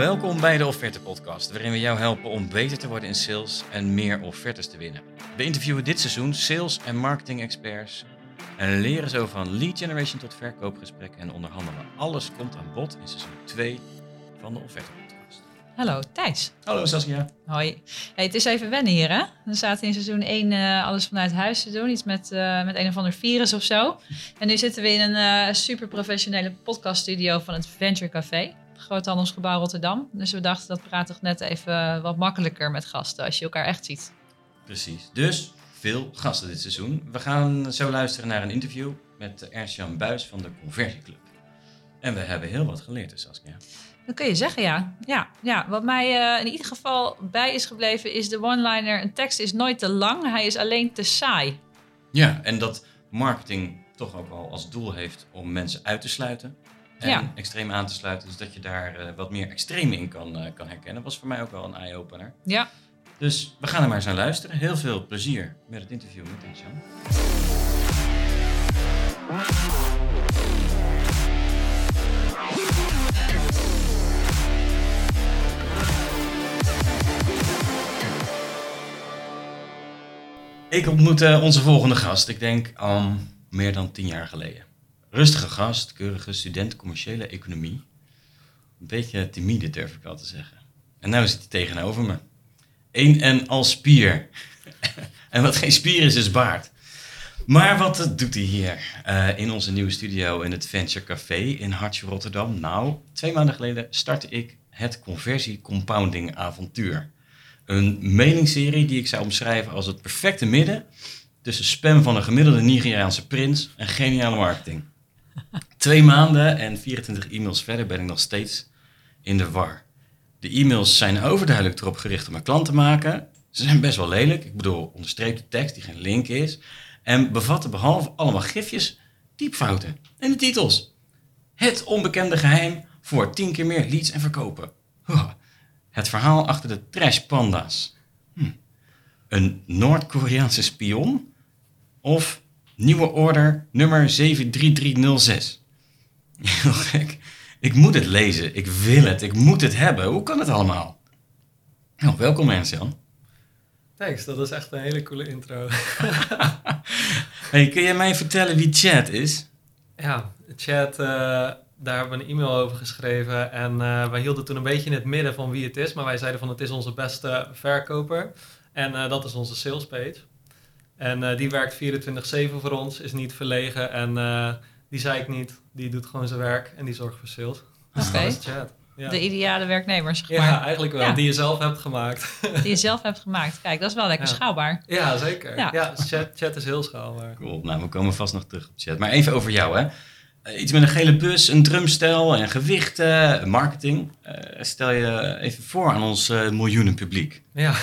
Welkom bij de Offerte Podcast, waarin we jou helpen om beter te worden in sales en meer offertes te winnen. We interviewen dit seizoen sales en marketing experts en leren zo van lead generation tot verkoopgesprekken en onderhandelen. Alles komt aan bod in seizoen 2 van de Offerte Podcast. Hallo Thijs. Hallo Saskia. Hoi. Hey, het is even wennen hier hè. We zaten in seizoen 1 uh, alles vanuit huis te doen. Iets met, uh, met een of ander virus of zo. En nu zitten we in een uh, super professionele podcaststudio van het Venture Café. Groothandelsgebouw Rotterdam. Dus we dachten dat praat toch net even wat makkelijker met gasten als je elkaar echt ziet. Precies. Dus veel gasten dit seizoen. We gaan zo luisteren naar een interview met Ernst-Jan Buis van de Conversieclub. En we hebben heel wat geleerd, dus Saskia. Dat kun je zeggen, ja. ja, ja. Wat mij uh, in ieder geval bij is gebleven is de one-liner... een tekst is nooit te lang, hij is alleen te saai. Ja, en dat marketing toch ook wel als doel heeft om mensen uit te sluiten en Ja. extreem aan te sluiten. Dus dat je daar eh, wat meer extreem in kan, eh, kan herkennen. was voor mij ook wel een eye-opener. Ja, Dus we gaan er maar eens naar luisteren. Heel veel plezier met het interview met Ernst-Jan. Ik ontmoette onze volgende gast, ik denk al meer dan tien jaar geleden. Rustige gast, keurige student commerciële economie. Een beetje timide durf ik wel te zeggen. En nu zit hij tegenover me. Eén en al spier. en wat geen spier is, is baard. Maar wat doet hij hier eh, in onze nieuwe studio in het Venture Café in Hartje Rotterdam? Nou, twee maanden geleden startte ik het Conversie Compounding Avontuur. Een mailingserie die ik zou omschrijven als het perfecte midden tussen spam van een gemiddelde Nigeriaanse prins en geniale marketing. Twee maanden en 24 e-mails verder ben ik nog steeds in de war. De e-mails zijn overduidelijk erop gericht om mijn klant te maken. Ze zijn best wel lelijk. Ik bedoel, onderstreepte tekst die geen link is. En bevatten behalve allemaal gifjes, typfouten en de titels. Het onbekende geheim voor 10 keer meer leads en verkopen. Het verhaal achter de trash panda's. Hm. Een Noord-Koreaanse spion? Of nieuwe order nummer 73306? Heel gek. Ik moet het lezen. Ik wil het. Ik moet het hebben. Hoe kan het allemaal? Nou, welkom Ernst-Jan. Thanks, dat is echt een hele coole intro. Hey, kun jij mij vertellen wie Chad is? ja, chat, eh, daar hebben we een e-mail over geschreven. En eh, wij hielden toen een beetje in het midden van wie het is. Maar wij zeiden van het is onze beste verkoper. En eh, dat is onze sales page. En eh, die werkt 24-7 voor ons, is niet verlegen. En eh, die zei ik niet, die doet gewoon zijn werk en die zorgt voor sales. Oké. chat. Ja. de ideale werknemer, zeg ja, eigenlijk wel. Ja. Die je zelf hebt gemaakt. Die je zelf hebt gemaakt. Kijk, dat is wel lekker Ja. schaalbaar. ja, zeker. Ja. Ja, chat, chat is heel schaalbaar. Cool, nou we komen vast nog terug op Chad. Maar even over jou hè. Eh, Iets met een gele bus, een drumstel en gewichten, marketing. Eh, stel je even voor aan ons eh, miljoenen publiek. Ja,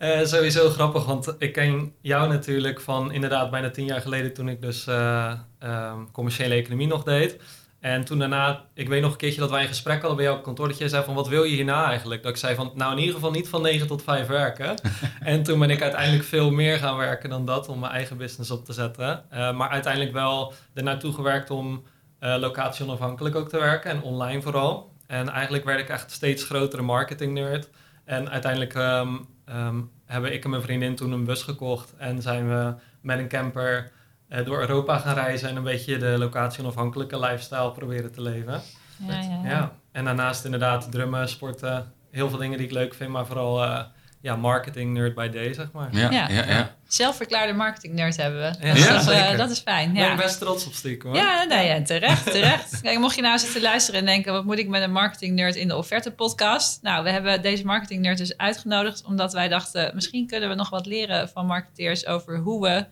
Eh, sowieso grappig, want ik ken jou natuurlijk van inderdaad bijna tien jaar geleden toen ik dus eh, ehm, commerciële economie nog deed. En toen daarna, ik weet nog een keertje dat wij een gesprek hadden bij jou op kantoor, dat jij zei van wat wil je hierna eigenlijk? Dat ik zei van nou in ieder geval niet van 9 tot 5 werken. en toen ben ik uiteindelijk veel meer gaan werken dan dat om mijn eigen business op te zetten. Eh, maar uiteindelijk wel ernaartoe gewerkt om locatie onafhankelijk ook te werken en online vooral. En eigenlijk werd ik echt steeds grotere marketing nerd. En uiteindelijk ehm, ehm, hebben ik en mijn vriendin toen een bus gekocht. En zijn we met een camper eh, door Europa gaan reizen. En een beetje de locatie onafhankelijke lifestyle proberen te leven. Ja, ja, ja. Ja. En daarnaast inderdaad drummen, sporten. Heel veel dingen die ik leuk vind. Maar vooral eh, ja, marketing nerd by day, zeg maar. Ja, ja, Ja. ja. Zelfverklaarde marketing nerd hebben we. Ja, Dus dat, is, eh, dat is fijn. Daar ben Ja. ik best trots op stiekem hoor. Ja, nee, ja, terecht, terecht. Kijk, mocht je nou zitten luisteren en denken... wat moet ik met een marketing nerd in de offerte podcast? Nou, we hebben deze marketing nerd dus uitgenodigd... omdat wij dachten, misschien kunnen we nog wat leren van marketeers... over hoe we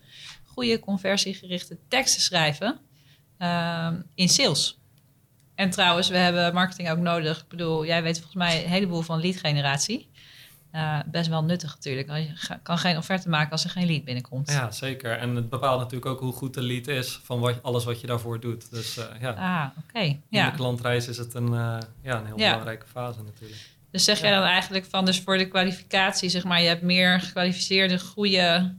goede conversiegerichte teksten schrijven ehm, in sales. En trouwens, we hebben marketing ook nodig. Ik bedoel, jij weet volgens mij een heleboel van lead generatie. Eh, best wel nuttig natuurlijk. Je kan geen offerte maken als er geen lead binnenkomt. Ja, zeker. En het bepaalt natuurlijk ook hoe goed de lead is van wat, alles wat je daarvoor doet. Dus eh, ja, Ah, oké. in Ja. de klantreis is het een, eh, ja, een heel Ja. belangrijke fase natuurlijk. Dus zeg jij dan eigenlijk van, dus voor de kwalificatie, zeg maar, je hebt meer gekwalificeerde, goede,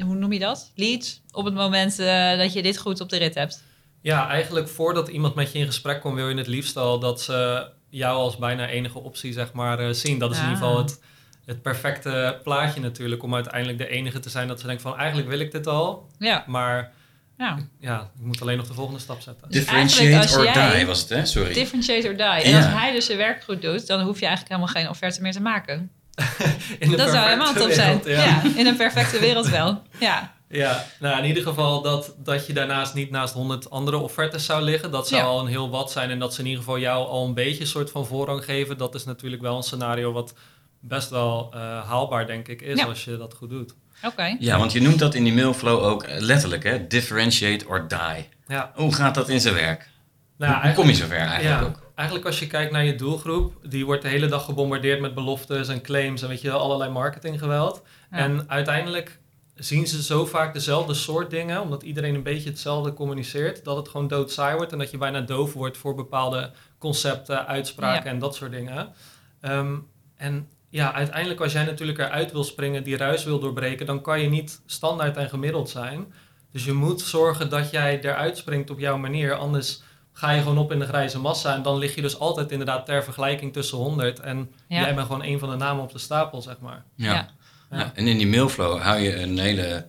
hoe noem je dat? Leads op het moment dat je dit goed op de rit hebt. Ja, eigenlijk voordat iemand met je in gesprek komt, wil je het liefst al dat ze jou als bijna enige optie zeg maar eh, zien. Dat is in ieder geval het, het perfecte plaatje natuurlijk om uiteindelijk de enige te zijn dat ze denken van eigenlijk wil ik dit al, Ja, maar ja. ja, ik moet alleen nog de volgende stap zetten. Dus Differentiate or jij- die was het, hè? Sorry. Differentiate or die. En Ja. als hij dus zijn werk goed doet, dan hoef je eigenlijk helemaal geen offerte meer te maken. In Dat zou helemaal top zijn. Ja. in een perfecte wereld wel. Ja, Ja, nou in ieder geval dat, dat je daarnaast niet naast honderd andere offertes zou liggen. Dat zou Ja. al een heel wat zijn. En dat ze in ieder geval jou al een beetje een soort van voorrang geven. Dat is natuurlijk wel een scenario wat best wel eh, haalbaar denk ik is Ja. als je dat goed doet. oké. Ja, want je noemt dat in die mailflow ook eh, letterlijk, hè? Differentiate or die. Ja, Hoe gaat dat in zijn werk? nou, Hoe kom je zover eigenlijk ja, ook? eigenlijk als je kijkt naar je doelgroep, die wordt de hele dag gebombardeerd met beloftes en claims en weet je, wel, allerlei marketinggeweld. Ja. En uiteindelijk zien ze zo vaak dezelfde soort dingen, omdat iedereen een beetje hetzelfde communiceert, dat het gewoon doodsaai wordt en dat je bijna doof wordt voor bepaalde concepten, uitspraken Ja. en dat soort dingen. Ehm, en ja, uiteindelijk als jij natuurlijk eruit wil springen, die ruis wil doorbreken, dan kan je niet standaard en gemiddeld zijn. Dus je moet zorgen dat jij eruit springt op jouw manier, anders ga je gewoon op in de grijze massa. En dan lig je dus altijd inderdaad ter vergelijking tussen 100. En Ja. jij bent gewoon een van de namen op de stapel, zeg maar. Ja. Ja. Ja, en in die mailflow hou je een hele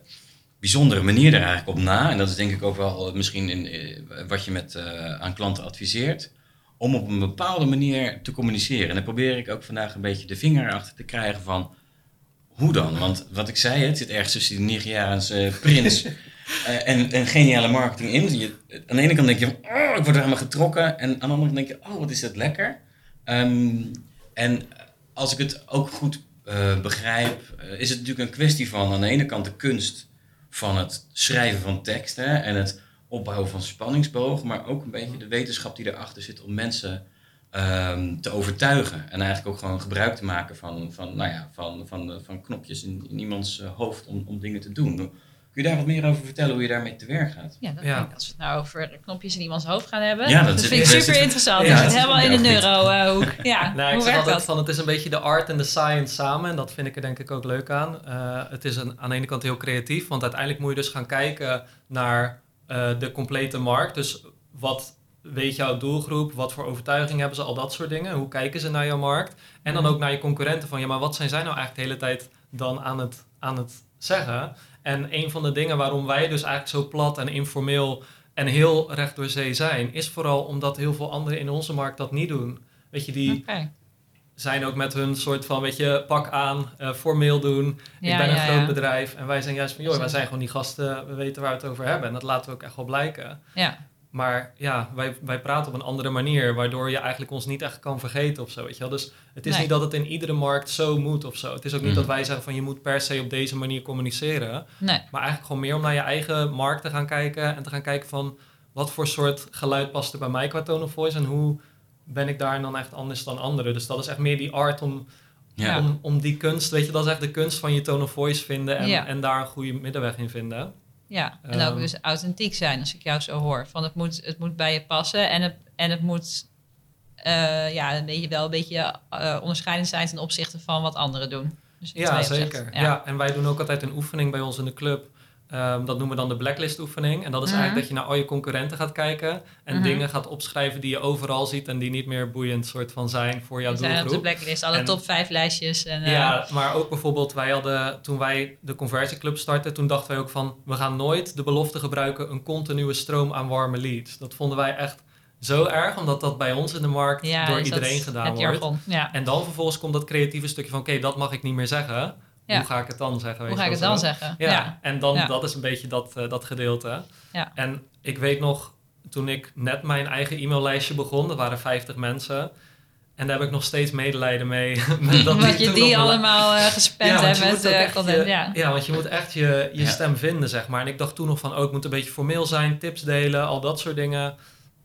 bijzondere manier er eigenlijk op na. En dat is denk ik ook wel misschien in, eh, wat je met, eh, aan klanten adviseert. Om op een bepaalde manier te communiceren. En daar probeer ik ook vandaag een beetje de vinger achter te krijgen van... Hoe dan? Want wat ik zei, het zit ergens tussen die Nigeriaanse prins eh, en, en geniale marketing in. Je, aan de ene kant denk je oh, ik word er helemaal getrokken. En aan de andere kant denk je, oh, wat is dat lekker. Ehm, en als ik het ook goed eh, begrijp, eh, is het natuurlijk een kwestie van aan de ene kant de kunst van het schrijven van teksten en het opbouwen van spanningsbogen, maar ook een beetje de wetenschap die erachter zit om mensen ehm, te overtuigen. En eigenlijk ook gewoon gebruik te maken van, van, nou ja, van, van, eh, van knopjes in, in iemands hoofd om, om dingen te doen. Kun je daar wat meer over vertellen hoe je daarmee te werk gaat? Ja, dat Ja. denk ik. Als we het nou over knopjes in iemands hoofd gaan hebben. Ja, dat vind ik super interessant. ja, dat zit helemaal in de neurohoek. Ja, Nou, ik hoe zeg werkt altijd dat? van het is een beetje de art en de science samen. En dat vind ik er denk ik ook leuk aan. Eh, het is een, aan de ene kant heel creatief. Want uiteindelijk moet je dus gaan kijken naar eh, de complete markt. Dus wat weet jouw doelgroep? Wat voor overtuiging hebben ze? Al dat soort dingen. Hoe kijken ze naar jouw markt? En dan Mhm. ook naar je concurrenten. Van ja, maar wat zijn zij nou eigenlijk de hele tijd dan aan het, aan het zeggen? En een van de dingen waarom wij dus eigenlijk zo plat en informeel en heel recht door zee zijn, is vooral omdat heel veel anderen in onze markt dat niet doen. Weet je, die, zijn ook met hun soort van, weet je, pak aan, eh, formeel doen. Ja, ik ben een ja, groot ja. bedrijf. En wij zijn juist van, joh, wij zijn gewoon die gasten, we weten waar we het over hebben. En dat laten we ook echt wel blijken. Ja, Maar ja, wij, wij praten op een andere manier, waardoor je eigenlijk ons niet echt kan vergeten of zo, weet je wel. Dus het is Nee. niet dat het in iedere markt zo moet of zo. Het is ook niet Mhm. dat wij zeggen van, je moet per se op deze manier communiceren. nee. Maar eigenlijk gewoon meer om naar je eigen markt te gaan kijken. En te gaan kijken van, wat voor soort geluid past er bij mij qua tone of voice. En hoe ben ik daar dan echt anders dan anderen. Dus dat is echt meer die art om Ja. om, om die kunst, weet je, dat is echt de kunst van je tone of voice vinden en, Ja. en daar een goede middenweg in vinden. Ja, en ook Ehm. dus authentiek zijn als ik jou zo hoor. Van het moet, het moet bij je passen en het, en het moet eh, ja, een beetje, wel een beetje eh, onderscheidend zijn ten opzichte van wat anderen doen. Dus Ja, zeker. Ja. en wij doen ook altijd een oefening bij ons in de club. Ehm, dat noemen we dan de blacklist oefening. En dat is Mhm. eigenlijk dat je naar al je concurrenten gaat kijken en Mhm. dingen gaat opschrijven die je overal ziet en die niet meer boeiend soort van zijn voor jouw Die zijn op de doelgroep. blacklist, alle En- top 5 lijstjes. En, eh, Ja, maar ook bijvoorbeeld, wij hadden, toen wij de conversieclub startten, toen dachten wij ook van, we gaan nooit de belofte gebruiken, een continue stroom aan warme leads. Dat vonden wij echt zo erg, omdat dat bij ons in de markt ja, door iedereen gedaan wordt. Ja. En dan vervolgens komt dat creatieve stukje van, oké, dat mag ik niet meer zeggen. Ja. Hoe ga ik het dan zeggen? Hoe ga ik het dan zo? zeggen? Ja, Ja. en dan, Ja. dat is een beetje dat, eh, dat gedeelte. Ja. En ik weet nog, toen ik net mijn eigen e-maillijstje begon, er waren 50 mensen. En daar heb ik nog steeds medelijden mee. met dat je die allemaal eh gespend hebt met eh, echt content. je- ja. ja, want je moet echt je, je stem vinden, zeg maar. En ik dacht toen nog van, oh, ik moet een beetje formeel zijn, tips delen, al dat soort dingen.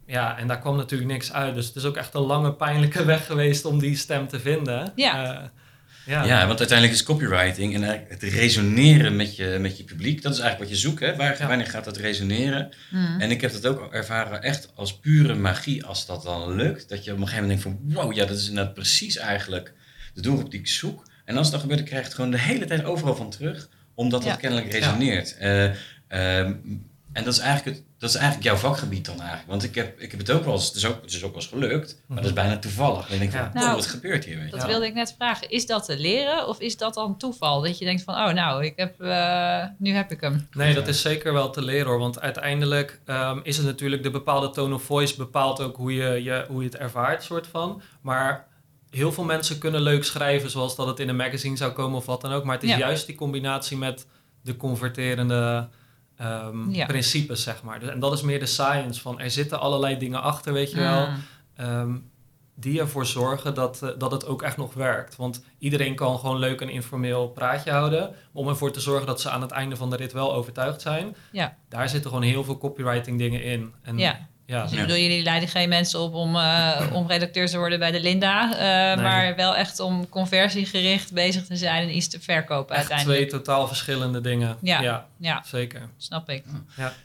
Ja, en daar kwam natuurlijk niks uit. Dus het is ook echt een lange, pijnlijke weg geweest om die stem te vinden. Ja. Ja. Ja, want uiteindelijk is copywriting en het resoneren met je, met je publiek, dat is eigenlijk wat je zoekt. Hè? Waar, Ja. Wanneer gaat dat resoneren? Mm. En ik heb dat ook ervaren echt als pure magie als dat dan lukt. Dat je op een gegeven moment denkt van wow, ja, dat is inderdaad precies eigenlijk de doelgroep die ik zoek. En als dat gebeurt, dan krijg je het gewoon de hele tijd overal van terug, omdat dat Ja. kennelijk resoneert. Eh, ehm, En dat is, eigenlijk het, dat is eigenlijk jouw vakgebied dan eigenlijk. Want ik heb, ik heb het ook wel eens, het is ook, het is ook wel eens gelukt, maar dat is bijna toevallig. En ik denk van, Ja. wow, Nou, wat gebeurt hier? Weet je? Dat Ja. wilde ik net vragen. Is dat te leren of is dat dan toeval? Dat je denkt van, oh nou, ik heb, eh, nu heb ik hem. Nee, dat is zeker wel te leren hoor. Want uiteindelijk ehm, is het natuurlijk de bepaalde tone of voice bepaalt ook hoe je, je, hoe je het ervaart, soort van. Maar heel veel mensen kunnen leuk schrijven zoals dat het in een magazine zou komen of wat dan ook. Maar het is Ja. juist die combinatie met de converterende ehm, Ja. principes, zeg maar. Dus- En dat is meer de science van er zitten allerlei dingen achter, weet je wel. Mm. ehm, die ervoor zorgen dat, eh, dat het ook echt nog werkt. Want iedereen kan gewoon leuk een informeel praatje houden. Om ervoor te zorgen dat ze aan het einde van de rit wel overtuigd zijn. Ja. Daar zitten gewoon heel veel copywriting dingen in. En, Ja. Ja. Dus ik Ja. bedoel, jullie leiden geen mensen op om, eh, om redacteur te worden bij de Linda. eh, Nee. Maar wel echt om conversiegericht bezig te zijn en iets te verkopen Echt twee uiteindelijk. totaal verschillende dingen. Ja. ja Ja, zeker. snap ik.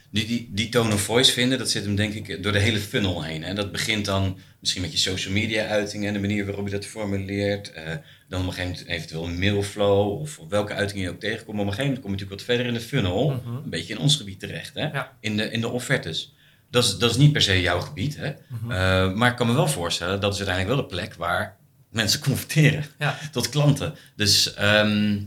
Die, die, die tone of voice vinden, dat zit hem denk ik door de hele funnel heen. Hè? Dat begint dan misschien met je social media uitingen en de manier waarop je dat formuleert. eh, dan op een gegeven moment eventueel een mailflow of op welke uiting je ook tegenkomt. Maar op een gegeven moment kom je natuurlijk wat verder in de funnel. Mhm. Een beetje in ons gebied terecht, hè? Ja. In, de, in de offertes. Dat is, dat is niet per se jouw gebied, hè? Mhm. Eh, maar ik kan me wel voorstellen, dat is uiteindelijk wel de plek waar mensen converteren Ja. tot klanten. Dus ehm,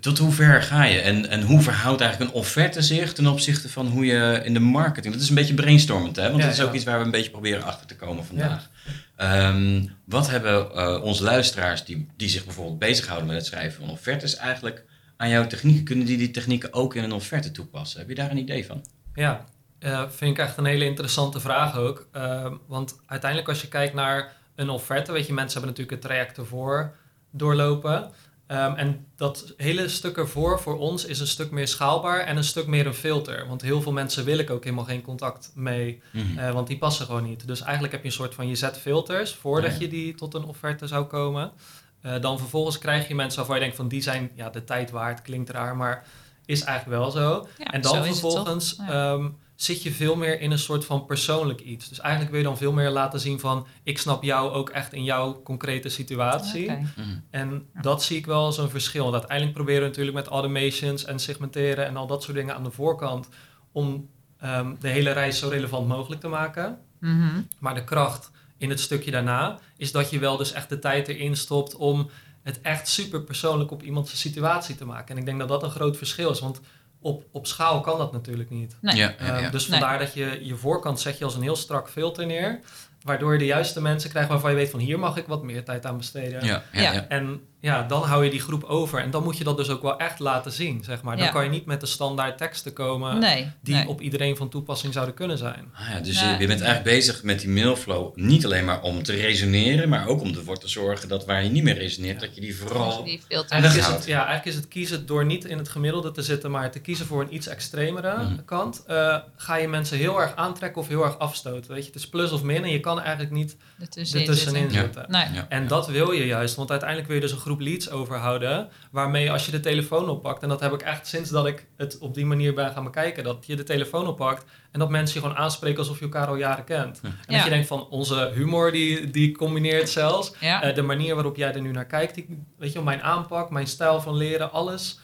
tot hoe ver ga je? En, en hoe verhoudt eigenlijk een offerte zich ten opzichte van hoe je in de marketing... Dat is een beetje brainstormend, hè? Want Ja, dat is ook ja. iets waar we een beetje proberen achter te komen vandaag. Ehm, wat hebben eh, onze luisteraars die, die zich bijvoorbeeld bezighouden met het schrijven van offertes eigenlijk aan jouw technieken? Kunnen die die technieken ook in een offerte toepassen? Heb je daar een idee van? Ja, eh, vind ik echt een hele interessante vraag ook. Eh, want uiteindelijk als je kijkt naar een offerte, weet je, mensen hebben natuurlijk het traject ervoor doorlopen. Ehm, en dat hele stuk ervoor voor ons is een stuk meer schaalbaar en een stuk meer een filter. Want heel veel mensen wil ik ook helemaal geen contact mee, Mhm. eh, want die passen gewoon niet. Dus eigenlijk heb je een soort van, je zet filters voordat Ja. je die tot een offerte zou komen. Eh, dan vervolgens krijg je mensen waarvan je denkt van, die zijn ja, de tijd waard, klinkt raar, maar is eigenlijk wel zo. Ja, En zo dan is het zit je veel meer in een soort van persoonlijk iets. Dus eigenlijk wil je dan veel meer laten zien van... ik snap jou ook echt in jouw concrete situatie. Oké. Mhm. En dat zie ik wel als een verschil. Want uiteindelijk proberen we natuurlijk met automations en segmenteren... en al dat soort dingen aan de voorkant... om ehm, de hele reis zo relevant mogelijk te maken. Mhm. Maar de kracht in het stukje daarna... is dat je wel dus echt de tijd erin stopt om het echt super persoonlijk op iemands situatie te maken. En ik denk dat dat een groot verschil is. Want op, op schaal kan dat natuurlijk niet. Nee. Ja, ja, Ehm, ja. dus Nee. vandaar dat je je voorkant zet je als een heel strak filter neer. Waardoor je de juiste mensen krijgt waarvan je weet van hier mag ik wat meer tijd aan besteden. ja, ja, Ja. ja. En ja, dan hou je die groep over. En dan moet je dat dus ook wel echt laten zien, zeg maar. Dan Ja. kan je niet met de standaard teksten komen Nee, die nee. op iedereen van toepassing zouden kunnen zijn. Ah ja, dus Ja. je, je bent eigenlijk bezig met die mailflow niet alleen maar om te resoneren, maar ook om ervoor te zorgen dat waar je niet meer resoneert, dat je die vooral... die. Eigenlijk is, het, ja, eigenlijk is het kiezen door niet in het gemiddelde te zitten, maar te kiezen voor een iets extremere Mhm. kant. eh, ga je mensen heel erg aantrekken of heel erg afstoten. Weet je, het is plus of min en je kan eigenlijk niet ertussenin ertussenin zitten. Nee. Ja, En ja. dat wil je juist, want uiteindelijk wil je dus een groep leads overhouden, waarmee als je de telefoon oppakt, en dat heb ik echt sinds dat ik het op die manier ben gaan bekijken, dat je de telefoon oppakt en dat mensen je gewoon aanspreken alsof je elkaar al jaren kent. En Ja. dat je denkt van onze humor die, die combineert zelfs, Ja. eh, de manier waarop jij er nu naar kijkt, die, weet je, mijn aanpak, mijn stijl van leren, alles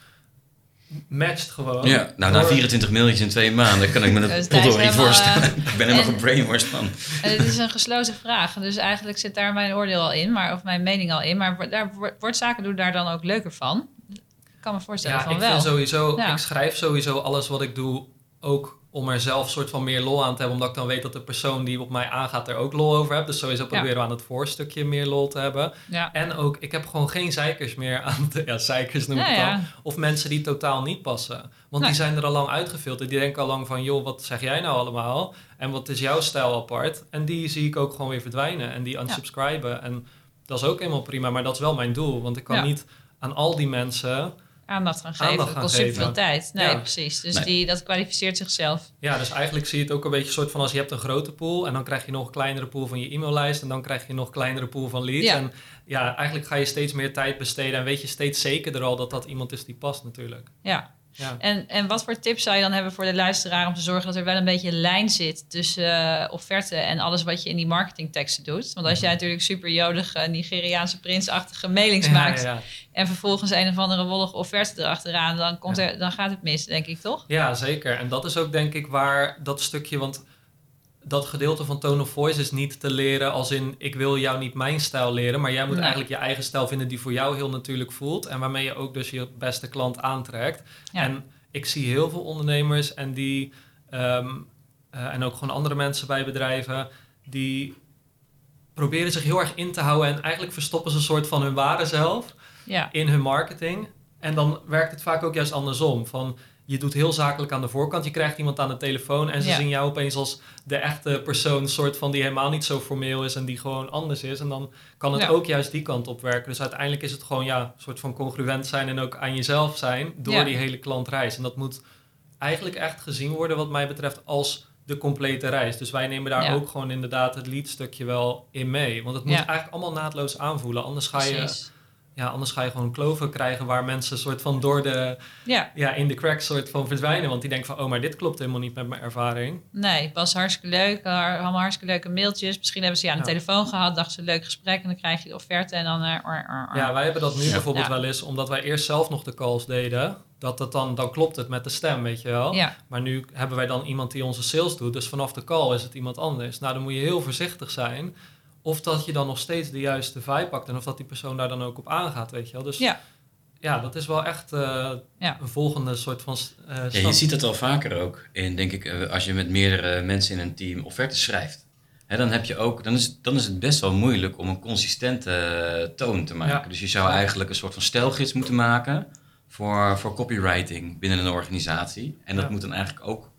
matcht gewoon. Ja, nou na Door- 24 mailtjes in twee maanden kan ik me Dus dat daar is potdorie helemaal, voorstellen. ik ben helemaal gebrainwashed van. En het is een gesloten vraag. Dus eigenlijk zit daar mijn oordeel al in, maar, of mijn mening al in. Maar daar zaken doen daar dan ook leuker van? Ik kan me voorstellen Ja, van ik wel. vind sowieso, Ja. ik schrijf sowieso alles wat ik doe ook om er zelf soort van meer lol aan te hebben, omdat ik dan weet dat de persoon die op mij aangaat er ook lol over hebt. Dus sowieso proberen we aan het voorstukje meer lol te hebben. Ja. En ook, ik heb gewoon geen zeikers meer aan de, ja, zeikers noem ik Ja, dan. Of mensen die totaal niet passen. Want Nee. die zijn er al lang uitgefilterd. Die denken al lang van, joh, wat zeg jij nou allemaal? En wat is jouw stijl apart? En die zie ik ook gewoon weer verdwijnen. En die unsubscriben. En dat is ook helemaal prima, maar dat is wel mijn doel. Want ik kan niet aan al die mensen Aandacht gaan geven. Aandacht dat kost superveel geven. tijd. Nee, Ja. precies. Dus Nee. Die, dat kwalificeert zichzelf. Ja, dus eigenlijk zie je het ook een beetje soort van als je hebt een grote pool en dan krijg je nog een kleinere pool van je e-maillijst en dan krijg je nog een kleinere pool van leads. Ja. En ja, eigenlijk ga je steeds meer tijd besteden en weet je steeds zekerder al dat dat iemand is die past natuurlijk. Ja. Ja. En, en wat voor tips zou je dan hebben voor de luisteraar om te zorgen dat er wel een beetje lijn zit tussen uh, offerte en alles wat je in die marketingteksten doet? Want als jij natuurlijk super jodige Nigeriaanse prinsachtige mailings Ja, maakt ja. en vervolgens een of andere wollige offerte erachteraan, dan, komt er, dan gaat het mis, denk ik toch? Ja, zeker. En dat is ook denk ik waar dat stukje, want dat gedeelte van tone of voice is niet te leren als in ik wil jou niet mijn stijl leren, maar jij moet Nee. eigenlijk je eigen stijl vinden die voor jou heel natuurlijk voelt en waarmee je ook dus je beste klant aantrekt. Ja. En ik zie heel veel ondernemers en die ehm, eh, en ook gewoon andere mensen bij bedrijven die proberen zich heel erg in te houden en eigenlijk verstoppen ze een soort van hun ware zelf Ja, in hun marketing. En dan werkt het vaak ook juist andersom. Van, je doet heel zakelijk aan de voorkant. Je krijgt iemand aan de telefoon en ze Ja. zien jou opeens als de echte persoon, soort van die helemaal niet zo formeel is en die gewoon anders is. En dan kan het Ja. ook juist die kant op werken. Dus uiteindelijk is het gewoon ja, een soort van congruent zijn en ook aan jezelf zijn door Ja. die hele klantreis. En dat moet eigenlijk echt gezien worden, wat mij betreft, als de complete reis. Dus wij nemen daar ook gewoon inderdaad het leadstukje wel in mee. Want het moet eigenlijk allemaal naadloos aanvoelen. Anders ga je precies. Ja, anders ga je gewoon kloven krijgen waar mensen soort van door de, Ja, ja, in de cracks soort van verdwijnen. Want die denken van, oh, maar dit klopt helemaal niet met mijn ervaring. nee, was hartstikke leuk. Allemaal hartstikke leuke mailtjes. Misschien hebben ze je aan de Ja. telefoon gehad, dachten ze een leuk gesprek en dan krijg je de offerte en dan... eh, or, or, or. Ja, wij hebben dat nu Ja. bijvoorbeeld Ja. wel eens, omdat wij eerst zelf nog de calls deden. Dat het dan, dan klopt het met de stem, weet je wel. ja, Maar nu hebben wij dan iemand die onze sales doet. Dus vanaf de call is het iemand anders. Nou, dan moet je heel voorzichtig zijn. Of dat je dan nog steeds de juiste vibe pakt. En of dat die persoon daar dan ook op aangaat, weet je wel. Dus Ja. ja dat is wel echt eh, Ja. een volgende soort van eh Ja, je ziet het wel vaker ook. In, denk ik, eh, als je met meerdere mensen in een team offertes schrijft. Hè, dan, heb je ook, dan, is, het- dan is het best wel moeilijk om een consistente toon te maken. Ja. Dus je zou eigenlijk een soort van stijlgids moeten maken voor, voor copywriting binnen een organisatie. En dat Ja. moet dan eigenlijk ook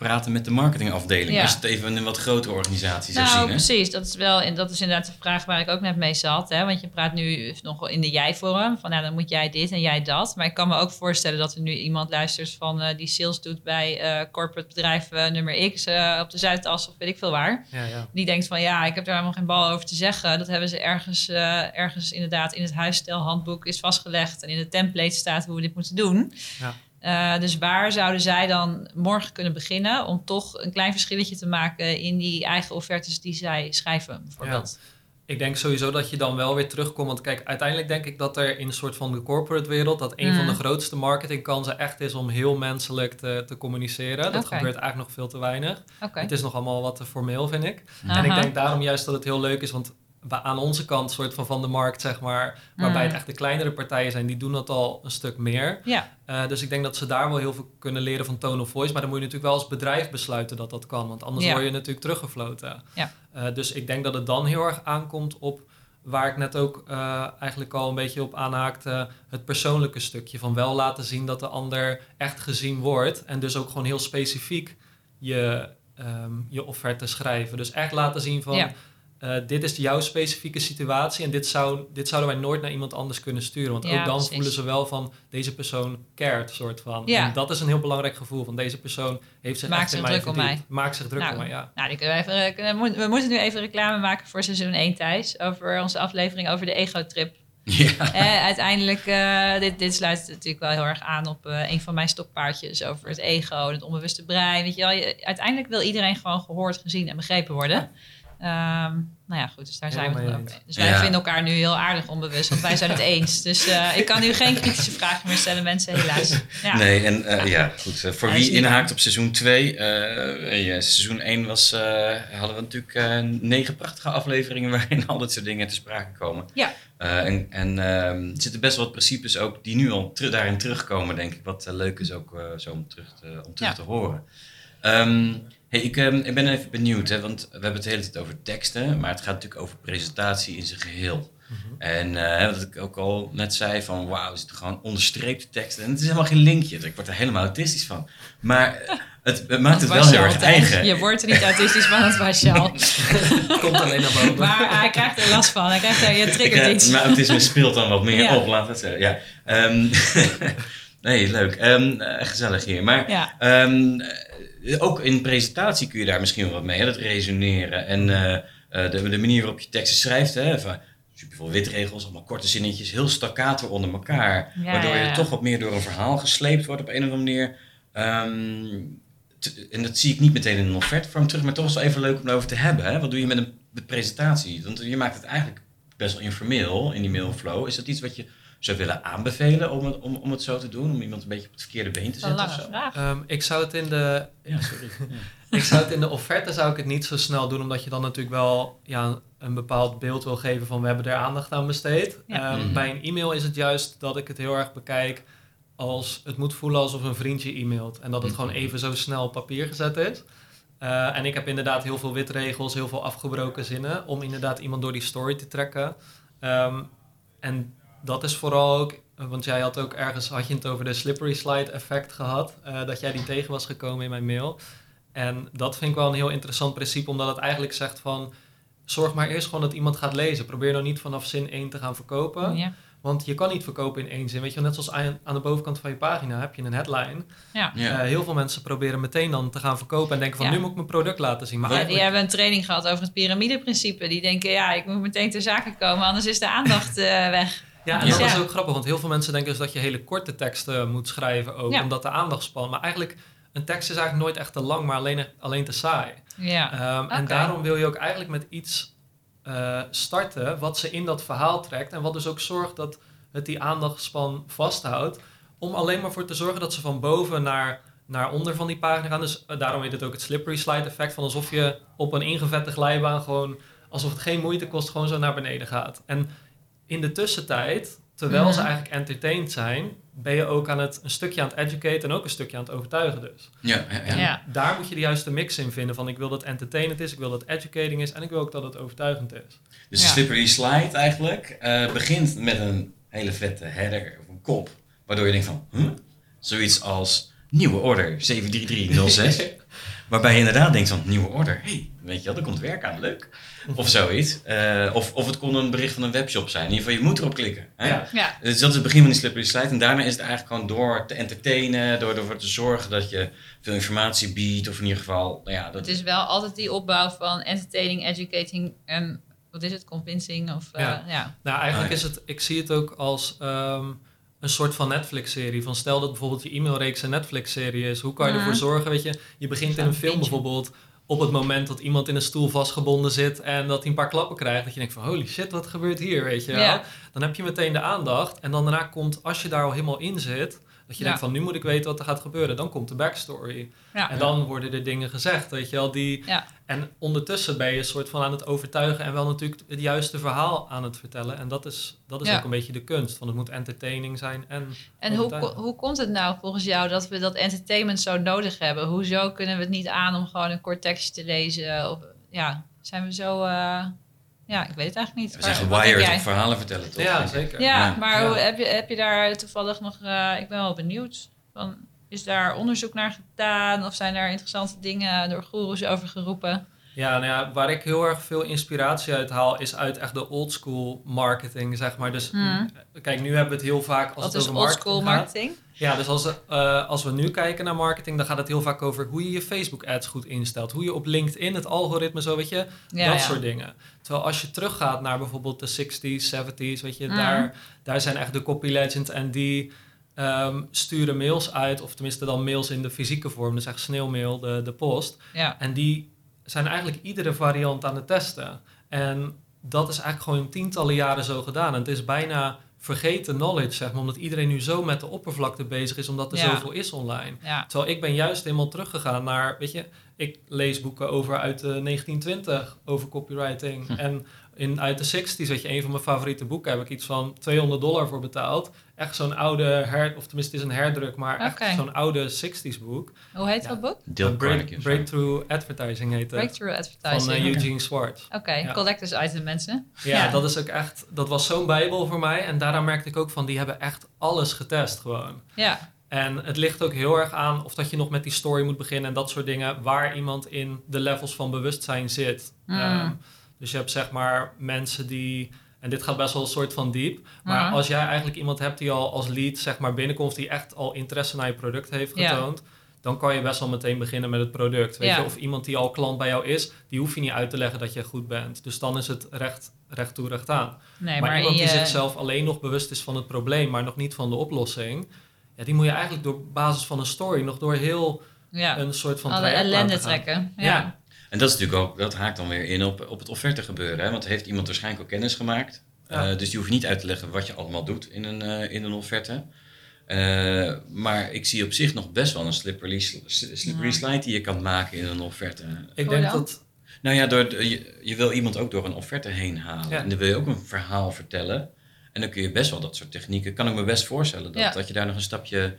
praten met de marketingafdeling. Ja. Als je het even in een wat grotere organisatie zou Nou, zien. Hè? precies. Dat is, wel, en dat is inderdaad de vraag waar ik ook net mee zat. Hè? Want je praat nu nog in de jij-vorm. Van nou, dan moet jij dit en jij dat. Maar ik kan me ook voorstellen dat er nu iemand luistert van, eh, die sales doet bij eh corporate bedrijf eh, nummer X eh, op de Zuidas of weet ik veel waar. Ja, ja. Die denkt van ja, ik heb daar helemaal geen bal over te zeggen. Dat hebben ze ergens, eh, ergens inderdaad in het huisstijlhandboek is vastgelegd. En in de template staat hoe we dit moeten doen. Ja. Eh, dus waar zouden zij dan morgen kunnen beginnen om toch een klein verschilletje te maken in die eigen offertes die zij schrijven, bijvoorbeeld? Ik denk sowieso dat je dan wel weer terugkomt. Want kijk, uiteindelijk denk ik dat er in een soort van de corporate wereld... dat een van Mm. de grootste marketingkansen echt is om heel menselijk te, te communiceren. Dat gebeurt eigenlijk nog veel te weinig. Het is nog allemaal wat te formeel, vind ik. En ik denk daarom juist dat het heel leuk is, want aan onze kant, soort van van de markt, zeg maar, waarbij Mm. het echt de kleinere partijen zijn, die doen dat al een stuk meer. Ja, Eh, dus ik denk dat ze daar wel heel veel kunnen leren van tone of voice. Maar dan moet je natuurlijk wel als bedrijf besluiten dat dat kan, want anders Ja. word je natuurlijk teruggefloten. Ja. Eh, dus ik denk dat het dan heel erg aankomt op waar ik net ook eh, eigenlijk al een beetje op aanhaakte, het persoonlijke stukje van wel laten zien dat de ander echt gezien wordt en dus ook gewoon heel specifiek je, ehm, je offerte schrijven. Dus echt laten zien van Ja. Eh, dit is jouw specifieke situatie en dit, zou, dit zouden wij nooit naar iemand anders kunnen sturen. Want Ja, ook dan precies. voelen ze wel van deze persoon cared, soort van. Ja. En dat is een heel belangrijk gevoel van deze persoon heeft zich Maakt echt in zich mij druk om verdiept. mij. Maakt zich druk Nou, om mij, ja. nou, kunnen we, even, kunnen- we moeten- nu even reclame maken voor seizoen 1 Thijs. Over onze aflevering over de ego-trip. Ja. Eh, uiteindelijk, eh, dit, dit sluit natuurlijk wel heel erg aan op eh, een van mijn stokpaardjes over het ego en het onbewuste brein. Weet je wel, je- uiteindelijk wil iedereen gewoon gehoord, gezien en begrepen worden. Ehm, nou ja, goed, dus daar zijn we het mee over. Dus wij Ja. vinden elkaar nu heel aardig onbewust, want wij zijn het eens. Dus eh, ik kan nu geen kritische vragen meer stellen, mensen, helaas. Ja. Nee, en eh, ja, goed. eh, voor Ja, wie inhaakt op seizoen 2. ja, seizoen 1 was, eh, hadden we natuurlijk eh, negen prachtige afleveringen waarin al dit soort dingen te sprake komen. Ja. Eh, en en ehm, er zitten best wel wat principes ook die nu al daarin terugkomen, denk ik. Wat leuk is ook zo om terug te, om terug Ja. te horen. Ehm, hey, ik, ehm, ik ben even benieuwd, hè, want we hebben het de hele tijd over teksten, maar het gaat natuurlijk over presentatie in zijn geheel. Mhm. En eh, wat ik ook al net zei van wauw, er zitten gewoon onderstreepte teksten. En het is helemaal geen linkje. Ik word er helemaal autistisch van. Maar eh, het, het maakt het wel heel erg eigen. Je wordt er niet autistisch van, dat was je al. Het komt alleen naar boven. Maar hij krijgt er last van. Hij krijgt er, je Ik, triggert eh, iets. Mijn autisme speelt dan wat meer Ja. op, laat het zeggen. Ja. Ehm, nee, leuk. Ehm, eh, gezellig hier. Maar Ja, ook in presentatie kun je daar misschien wel wat mee, hè, dat resoneren. En eh, eh, de, de manier waarop je teksten schrijft, hè, van, superveel witregels, allemaal korte zinnetjes, heel staccato onder elkaar. Ja, waardoor je ja. toch wat meer door een verhaal gesleept wordt op een of andere manier. Ehm, en dat zie ik niet meteen in een offertevorm terug, maar toch is het wel even leuk om erover te hebben. Hè? Wat doe je met een presentatie? Want je maakt het eigenlijk best wel informeel in die mailflow. Is dat iets wat je zou willen aanbevelen om het, om, om het zo te doen? Om iemand een beetje op het verkeerde been te Dat is een zetten? lange of zo? vraag. Ehm, ik zou het in de Ja, sorry. Ik zou het in de offerte zou ik het niet zo snel doen, omdat je dan natuurlijk wel ja, een bepaald beeld wil geven van we hebben er aandacht aan besteed. Ja. Ehm, Mhm. Bij een e-mail is het juist dat ik het heel erg bekijk als het moet voelen alsof een vriendje e-mailt en dat het Mhm. gewoon even zo snel op papier gezet is. Eh, en ik heb inderdaad heel veel witregels, heel veel afgebroken zinnen om inderdaad iemand door die story te trekken. Ehm, en dat is vooral ook, want jij had ook ergens, had je het over de slippery slide effect gehad, eh, dat jij die tegen was gekomen in mijn mail. En dat vind ik wel een heel interessant principe, omdat het eigenlijk zegt van, zorg maar eerst gewoon dat iemand gaat lezen. Probeer nou niet vanaf zin 1 te gaan verkopen, Ja. want je kan niet verkopen in één zin. Weet je, net zoals aan, de bovenkant van je pagina heb je een headline. Ja. Ja. Eh, heel veel mensen proberen meteen dan te gaan verkopen en denken van, Ja. nu moet ik mijn product laten zien. Maar Ja, die hebben een training gehad over het piramideprincipe. Die denken, ja, ik moet meteen ter zake komen, anders is de aandacht eh, weg. Ja, en dat is ook grappig, want heel veel mensen denken dus dat je hele korte teksten moet schrijven ook, omdat de aandacht spant. Maar eigenlijk, een tekst is eigenlijk nooit echt te lang, maar alleen, alleen te saai. Ja. Ehm, En daarom wil je ook eigenlijk met iets eh, starten wat ze in dat verhaal trekt en wat dus ook zorgt dat het die aandachtspan vasthoudt, om alleen maar voor te zorgen dat ze van boven naar, naar onder van die pagina gaan. Dus eh, daarom heet het ook het slippery slide effect, van alsof je op een ingevette glijbaan gewoon, alsof het geen moeite kost, gewoon zo naar beneden gaat. En in de tussentijd, terwijl ze eigenlijk entertained zijn, ben je ook aan het, een stukje aan het educaten en ook een stukje aan het overtuigen dus. Ja, ja, ja. Ja. Daar moet je de juiste mix in vinden. Van ik wil dat entertainend is, ik wil dat educating is en ik wil ook dat het overtuigend is. Dus de slippery slide eigenlijk eh, begint met een hele vette header of een kop. Waardoor je denkt van, huh? Zoiets als nieuwe order 73306. waarbij je inderdaad denkt van, nieuwe order. hey, weet je wel, er komt werk aan, leuk. Of zoiets. Eh, of, of het kon een bericht van een webshop zijn. In ieder geval, je moet erop klikken. Hè? Ja. ja. Dus dat is het begin van die slippery slide. En daarna is het eigenlijk gewoon door te entertainen, door ervoor te zorgen dat je veel informatie biedt. Of in ieder geval, nou ja, dat Het is wel altijd die opbouw van entertaining, educating en wat is het, convincing of eh, Ja. ja. Nou, eigenlijk Ah, is het, ik zie het ook als ehm, een soort van Netflix-serie. Van stel dat bijvoorbeeld je e-mailreeks een Netflix-serie is. Hoe kan je ervoor zorgen, weet je, je begint in een film bijvoorbeeld op het moment dat iemand in een stoel vastgebonden zit en dat hij een paar klappen krijgt. Dat je denkt van holy shit, wat gebeurt hier, weet je wel. Ja. Dan heb je meteen de aandacht en dan daarna komt, als je daar al helemaal in zit, dat je Ja. denkt van nu moet ik weten wat er gaat gebeuren. Dan komt de backstory. Ja. En dan worden er dingen gezegd, weet je wel, die... Ja. En ondertussen ben je een soort van aan het overtuigen en wel natuurlijk het juiste verhaal aan het vertellen. En dat is, dat is ook een beetje de kunst, want het moet entertaining zijn en... En hoe, hoe komt het nou volgens jou dat we dat entertainment zo nodig hebben? Hoezo kunnen we het niet aan om gewoon een kort tekstje te lezen? Of, ja, zijn we zo... eh, ja, ik weet het eigenlijk niet. we zijn gewired op verhalen vertellen, toch? Ja, zeker. Ja, Ja. maar Ja. Hoe, heb, je, heb je daar toevallig nog... eh, ik ben wel benieuwd. Van, is daar onderzoek naar gedaan? Of zijn daar interessante dingen door goeroes over geroepen? Ja, nou ja, waar ik heel erg veel inspiratie uit haal, is uit echt de old school marketing, zeg maar. Dus Hmm. kijk, nu hebben we het heel vaak als Wat het over marketing? Ja, dus als, eh, als we nu kijken naar marketing, dan gaat het heel vaak over hoe je je Facebook ads goed instelt. Hoe je op LinkedIn het algoritme zo, weet je, Ja, dat ja. soort dingen. Terwijl als je teruggaat naar bijvoorbeeld de 60s, 70s, weet je, Mhm. daar, daar zijn echt de copy legends en die ehm, sturen mails uit, of tenminste dan mails in de fysieke vorm, dus echt sneeuwmail, de, de post. Ja. En die zijn eigenlijk iedere variant aan het testen. En dat is eigenlijk gewoon tientallen jaren zo gedaan. En het is bijna vergeten knowledge, zeg maar, omdat iedereen nu zo met de oppervlakte bezig is, omdat er Ja. zoveel is online. Ja. Terwijl ik ben juist helemaal teruggegaan naar, weet je, ik lees boeken over uit de 1920 over copywriting. Hm. En in, uit de 60s, weet je, een van mijn favoriete boeken heb ik iets van 200 dollar voor betaald. Echt zo'n oude, her, of tenminste het is een herdruk, maar Oké. echt zo'n oude 60s boek. Hoe heet Ja. dat boek? Break- zo. Breakthrough Advertising heet het. Breakthrough Van Advertising. eh, Oké, Eugene Schwartz. Ja. collectors item mensen. Ja, Ja. dat is ook echt, dat was zo'n bijbel voor mij. En daaraan merkte ik ook van, die hebben echt alles getest gewoon. Ja, En het ligt ook heel erg aan of dat je nog met die story moet beginnen en dat soort dingen, waar iemand in de levels van bewustzijn zit. Mm. Ehm, dus je hebt zeg maar mensen die, en dit gaat best wel een soort van diep, maar Mhm. als jij eigenlijk iemand hebt die al als lead zeg maar binnenkomt, die echt al interesse naar je product heeft Ja. getoond, dan kan je best wel meteen beginnen met het product. Weet Ja. je? Of iemand die al klant bij jou is, die hoef je niet uit te leggen dat je goed bent. Dus dan is het recht, recht toe, recht aan. Nee, maar, maar, iemand die zichzelf alleen nog bewust is van het probleem, maar nog niet van de oplossing, ja, die moet je eigenlijk door basis van een story nog door heel ja, een soort van alle ellende trekken. Ja. En dat is natuurlijk ook, dat haakt dan weer in op, op het offerte gebeuren. Hè? Want heeft iemand waarschijnlijk ook kennis gemaakt. Ja. Eh, dus die hoeft niet uit te leggen wat je allemaal doet in een, eh, in een offerte. Eh, maar ik zie op zich nog best wel een slippery, sl- slippery Ja. slide die je kan maken in een offerte. Ik denk dat Nou ja, door, je, je wil iemand ook door een offerte heen halen. Ja. En dan wil je ook een verhaal vertellen. En dan kun je best wel dat soort technieken, kan ik me best voorstellen, dat, Ja. dat je daar nog een stapje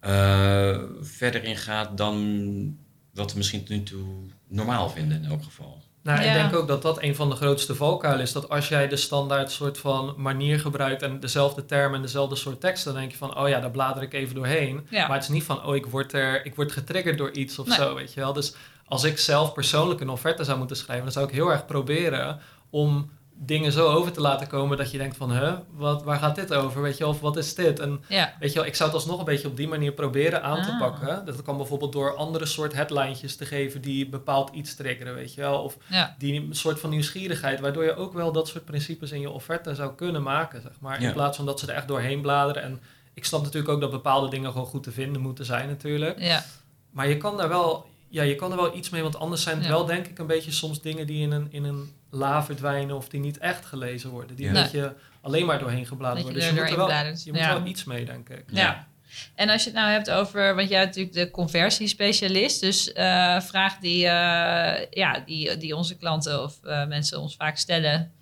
eh, verder in gaat dan wat we misschien tot nu toe normaal vinden in elk geval. Nou, Ja. ik denk ook dat dat een van de grootste valkuilen is. Dat als jij de standaard soort van manier gebruikt en dezelfde termen en dezelfde soort teksten, dan denk je van, oh ja, daar blader ik even doorheen. Ja. Maar het is niet van, oh, ik word, er, ik word getriggerd door iets of Nee. zo, weet je wel. Dus als ik zelf persoonlijk een offerte zou moeten schrijven, dan zou ik heel erg proberen om dingen zo over te laten komen dat je denkt van, huh, wat, waar gaat dit over, weet je of wat is dit? En Ja. Weet je wel, ik zou het alsnog een beetje op die manier proberen aan te Ah. pakken. Dat kan bijvoorbeeld door andere soort headlinejes te geven die bepaald iets triggeren, weet je wel. Of Ja. die een soort van nieuwsgierigheid, waardoor je ook wel dat soort principes in je offerte zou kunnen maken, zeg maar. Ja. In plaats van dat ze er echt doorheen bladeren. En ik snap natuurlijk ook dat bepaalde dingen gewoon goed te vinden moeten zijn, natuurlijk. Ja. Maar je kan daar wel, ja, je kan er wel iets mee, want anders zijn het Ja. wel, denk ik, een beetje soms dingen die in een, in een la verdwijnen of die niet echt gelezen worden. Die Ja. een beetje alleen maar doorheen gebladerd je worden. Dus je moet er wel, bladert. je moet Ja. wel iets mee, denk ik. Ja. En als je het nou hebt over, want jij bent natuurlijk de conversiespecialist, dus eh vraag die, eh, ja, die, die onze klanten of eh, mensen ons vaak stellen.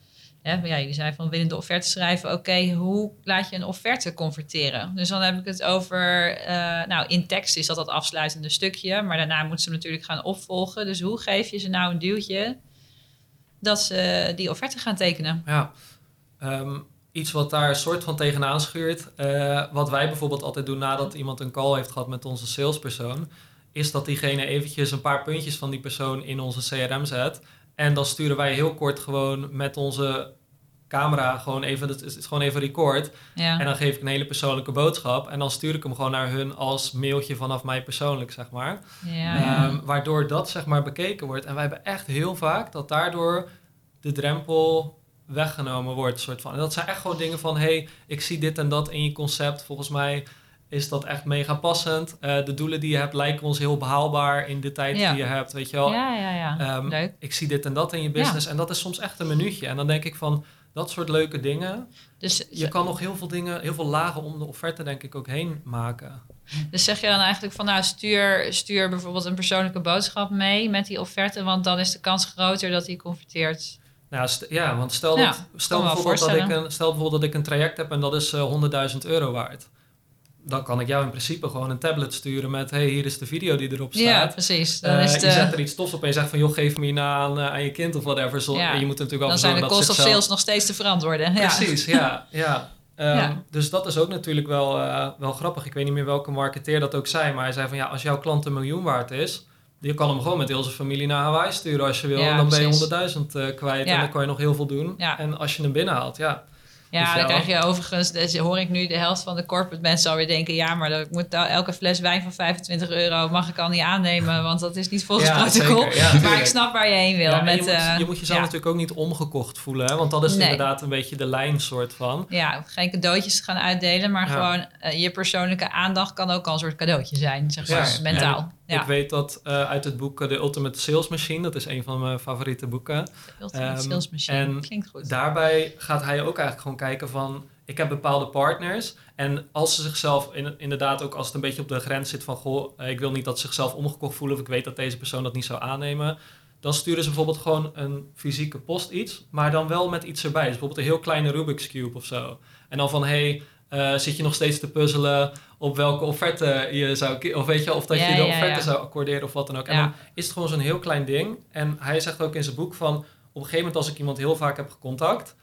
Hè, ja, jullie zijn van winnende offerte schrijven. Oké, hoe laat je een offerte converteren? Dus dan heb ik het over, nou in tekst is dat dat afsluitende stukje, maar daarna moeten ze natuurlijk gaan opvolgen. Dus hoe geef je ze nou een duwtje dat ze die offerte gaan tekenen? Ja, Ehm, iets wat daar een soort van tegenaan schuurt. eh, wat wij bijvoorbeeld altijd doen nadat iemand een call heeft gehad met onze salespersoon, is dat diegene eventjes een paar puntjes van die persoon in onze CRM zet. En dan sturen wij heel kort gewoon met onze camera gewoon even, het is gewoon even record. Ja. En dan geef ik een hele persoonlijke boodschap. En dan stuur ik hem gewoon naar hun als mailtje vanaf mij persoonlijk, zeg maar. ja, ja. Ehm, waardoor dat zeg maar bekeken wordt. En wij hebben echt heel vaak dat daardoor de drempel weggenomen wordt. Soort van. En dat zijn echt gewoon dingen van... hey, ik zie dit en dat in je concept. Volgens mij is dat echt mega passend. Eh, de doelen die je hebt lijken ons heel behaalbaar in de tijd Ja. die je hebt. Weet je wel? ja, ja, ja. Ehm, Leuk. Ik zie dit en dat in je business. En dat is soms echt een minuutje. En dan denk ik van... Dat soort leuke dingen. Dus, Je kan nog heel veel dingen, heel veel lagen om de offerte denk ik ook heen maken. Dus zeg je dan eigenlijk van nou stuur, stuur bijvoorbeeld een persoonlijke boodschap mee met die offerte, want dan is de kans groter dat die converteert. Nou, ja, want stel, Ja, dat, stel, me wel bijvoorbeeld dat ik een, stel bijvoorbeeld dat ik een traject heb en dat is eh, 100.000 euro waard. Dan kan ik jou in principe gewoon een tablet sturen met... hey, hier is de video die erop Ja, staat. precies. Dan, Eh, is de, Je zet er iets tofs op en je zegt van... joh, geef me hierna aan, eh, aan je kind of whatever. Zo, Ja. en Je moet natuurlijk dan wel zijn de dat of zichzelf- sales nog steeds te verantwoorden. Ja. Precies, ja. ja. Ehm, Ja. Dus dat is ook natuurlijk wel, eh, wel grappig. Ik weet niet meer welke marketeer dat ook zei. Maar hij zei van ja, als jouw klant een miljoen waard is... Je kan hem gewoon met heel zijn familie naar Hawaii sturen als je wil. Ja, en dan ben je 100.000 eh, kwijt Ja. en dan kan je nog heel veel doen. Ja. En als je hem binnenhaalt, ja. Ja, Dus dan krijg je overigens, dus hoor ik nu de helft van de corporate mensen alweer denken, ja, maar dat moet nou elke fles wijn van 25 euro mag ik al niet aannemen, want dat is niet volgens Ja, protocol. Ja, maar ik snap waar je heen wil. Ja, en met, je, moet, eh, je moet jezelf ja. natuurlijk ook niet omgekocht voelen. Hè? Want dat is Nee. inderdaad een beetje de lijn soort van. Ja, geen cadeautjes gaan uitdelen, maar Ja. gewoon eh, je persoonlijke aandacht kan ook al een soort cadeautje zijn, zeg maar, mentaal. Ja, Ik weet dat eh, uit het boek eh, The Ultimate Sales Machine, dat is een van mijn favoriete boeken. Ultimate Ehm, sales machine. en Klinkt goed. Daarbij gaat hij ook eigenlijk gewoon kijken van... Ik heb bepaalde partners. En als ze zichzelf in, inderdaad ook als het een beetje op de grens zit van... Goh, eh, ik wil niet dat ze zichzelf omgekocht voelen... of ik weet dat deze persoon dat niet zou aannemen... dan sturen ze bijvoorbeeld gewoon een fysieke post iets... maar dan wel met iets erbij. Dus bijvoorbeeld een heel kleine Rubik's Cube of zo. En dan van, hey, eh, zit je nog steeds te puzzelen... op welke offerte je zou... of weet je, of dat Ja, je de offerte ja. zou accorderen of wat dan ook. En Ja. dan is het gewoon zo'n heel klein ding. En hij zegt ook in zijn boek van... op een gegeven moment als ik iemand heel vaak heb gecontact...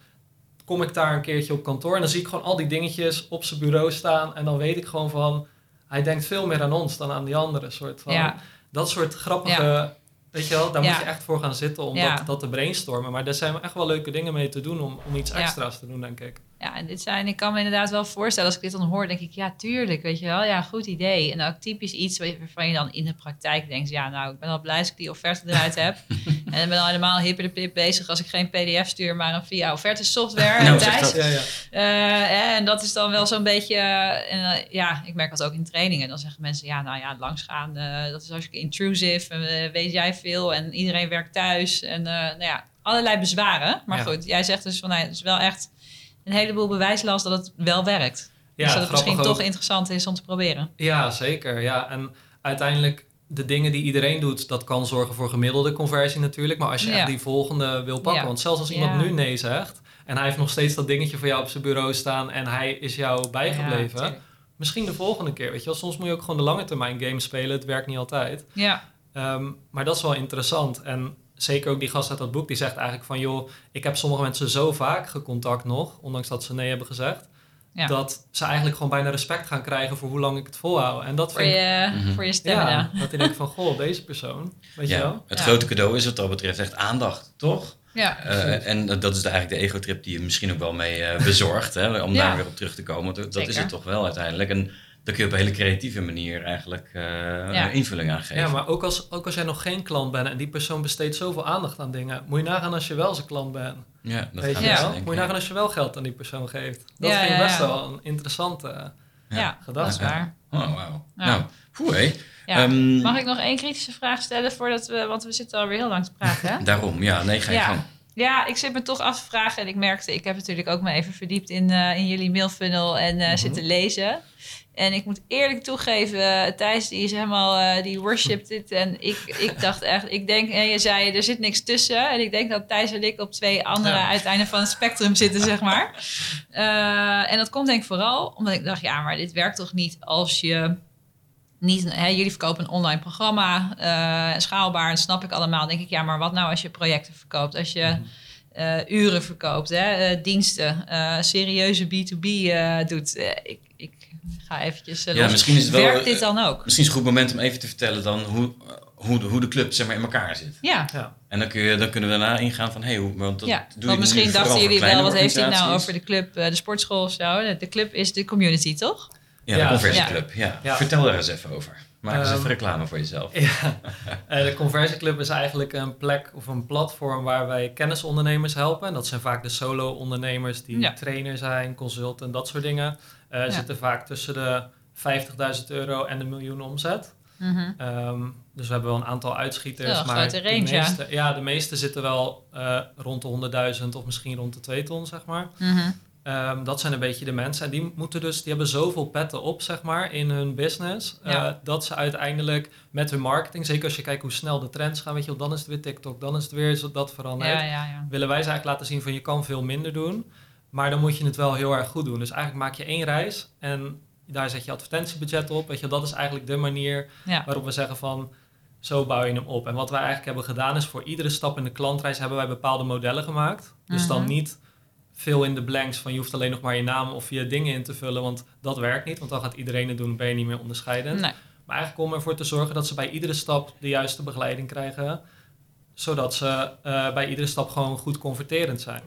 kom ik daar een keertje op kantoor... en dan zie ik gewoon al die dingetjes op zijn bureau staan... en dan weet ik gewoon van... hij denkt veel meer aan ons dan aan die andere soort van... Ja. Dat soort grappige Weet je wel, daar Ja. moet je echt voor gaan zitten om Ja. dat, dat te brainstormen. Maar daar zijn echt wel leuke dingen mee te doen om, om iets Ja. extra's te doen, denk ik. Ja, en dit zijn, ik kan me inderdaad wel voorstellen, als ik dit dan hoor, denk ik, ja, tuurlijk, weet je wel, ja, goed idee. En ook typisch iets waarvan je dan in de praktijk denkt, ja, nou, ik ben al blij als ik die offerte eruit heb. en ik ben al helemaal de pip bezig als ik geen pdf stuur, maar een via offerte software. Nou, en dat. Ja, ja. Eh, en dat is dan wel zo'n beetje, eh, en, eh, ja, ik merk dat ook in trainingen. Dan zeggen mensen, ja, nou ja, langsgaan, dat is hartstikke intrusive. En weet jij veel en iedereen werkt thuis. En nou ja, allerlei bezwaren. Maar Ja. goed, jij zegt dus van, nou, het is wel echt een heleboel bewijslast dat het wel werkt. Ja, dus dat het misschien toch interessant is om te proberen. Ja, zeker. Ja. En uiteindelijk, de dingen die iedereen doet, dat kan zorgen voor gemiddelde conversie natuurlijk. Maar als je Ja. echt die volgende wil pakken, Ja. want zelfs als iemand Ja. nu nee zegt en hij heeft nog steeds dat dingetje voor jou op zijn bureau staan en hij is jou bijgebleven, misschien de volgende keer. Weet je wel, soms moet je ook gewoon de lange termijn games spelen. Het werkt niet altijd. ja, Ehm, maar dat is wel interessant. En zeker ook die gast uit dat boek, die zegt eigenlijk van... joh, ik heb sommige mensen zo vaak gecontact nog... ondanks dat ze nee hebben gezegd... Ja. dat ze eigenlijk gewoon bijna respect gaan krijgen... voor hoe lang ik het volhoud. En dat voor vind ik... je, Mhm. voor je stemmen. Ja, dat ik denk van, goh, deze persoon, weet je Ja, wel? het Ja. grote cadeau is wat dat betreft echt aandacht, toch? Ja, Eh, en dat is eigenlijk de ego-trip die je misschien ook wel mee eh, bezorgt, hè, om Ja. daar weer op terug te komen. Dat Zeker. is het toch wel uiteindelijk. En kun je op een hele creatieve manier eigenlijk eh, Ja. invulling aan geven. Ja, maar ook als, ook als jij nog geen klant bent... en die persoon besteedt zoveel aandacht aan dingen... moet je nagaan als je wel zijn klant bent. Ja, dat weet gaat je best, wel? denk ik. Moet je nagaan als je wel geld aan die persoon geeft. Dat Ja, vind ik ja, best ja. wel een interessante... ja, gedachte. waar. Oh, wauw. Ja. Nou, poeh, hé. Ja. Ehm, Mag ik nog één kritische vraag stellen voordat we, want we zitten alweer heel lang te praten. Hè? Daarom, ja, nee, ga je Ja. gang. Ja, ik zit me toch af te vragen. En ik merkte, ik heb natuurlijk ook me even verdiept in, eh, in jullie mailfunnel en eh, Mhm. zitten lezen. En ik moet eerlijk toegeven, eh, Thijs die is helemaal, die worshipt dit. En ik, ik dacht echt, ik denk, en je zei, er zit niks tussen. En ik denk dat Thijs en ik op twee andere Ja. uiteinden van het spectrum zitten, zeg maar. En dat komt denk ik vooral omdat ik dacht, ja, maar dit werkt toch niet als je niet, hè, jullie verkopen een online programma, eh, schaalbaar, dat snap ik allemaal. Dan denk ik, ja, maar wat nou als je projecten verkoopt? Als je Mhm. eh, uren verkoopt, hè, eh, diensten, eh, serieuze B2B eh, doet. Ik, ik ga eventjes Ja, los. misschien is het wel... Werkt dit dan ook? Misschien is het een goed moment om even te vertellen dan hoe, hoe, de, hoe de club zeg maar, in elkaar zit. Ja, Ja. En dan, kun je, dan kunnen we daarna ingaan van, hé, hoe, want dat ja. doe je want misschien dachten jullie wel, wat heeft hij nou over de club, de sportschool of zo? De club is de community, toch? Ja, de Ja, conversieclub. Ja. Ja. Vertel daar eens even over. Maak eens Ehm, even reclame voor jezelf. Ja, Eh, de Conversieclub is eigenlijk een plek of een platform waar wij kennisondernemers helpen. En dat zijn vaak de solo-ondernemers die Ja. trainer zijn, consultant, dat soort dingen. Eh Ja. Zitten vaak tussen de 50.000 euro en de miljoen omzet. Mhm. Ehm, dus we hebben wel een aantal uitschieters. Ja, maar grote de range, meeste, ja. de meeste zitten wel eh, rond de 100.000 of misschien rond de 2 ton, zeg maar. Mhm. Ehm, dat zijn een beetje de mensen. En die moeten dus, die hebben zoveel petten op, zeg maar, in hun business. eh, dat ze uiteindelijk met hun marketing, zeker als je kijkt hoe snel de trends gaan, weet je dan is het weer TikTok, dan is het weer dat verandert. Ja, ja, ja. Willen wij ze eigenlijk laten zien van je kan veel minder doen, maar dan moet je het wel heel erg goed doen. Dus eigenlijk maak je één reis en daar zet je advertentiebudget op. Weet je, dat is eigenlijk de manier waarop we zeggen van zo bouw je hem op. En wat wij eigenlijk hebben gedaan is voor iedere stap in de klantreis hebben wij bepaalde modellen gemaakt. Dus dan Mhm. niet veel in de blanks van je hoeft alleen nog maar je naam of je dingen in te vullen, want dat werkt niet, want dan gaat iedereen het doen, ben je niet meer onderscheidend. Nee. Maar eigenlijk om ervoor te zorgen dat ze bij iedere stap de juiste begeleiding krijgen, zodat ze eh, bij iedere stap gewoon goed converterend zijn.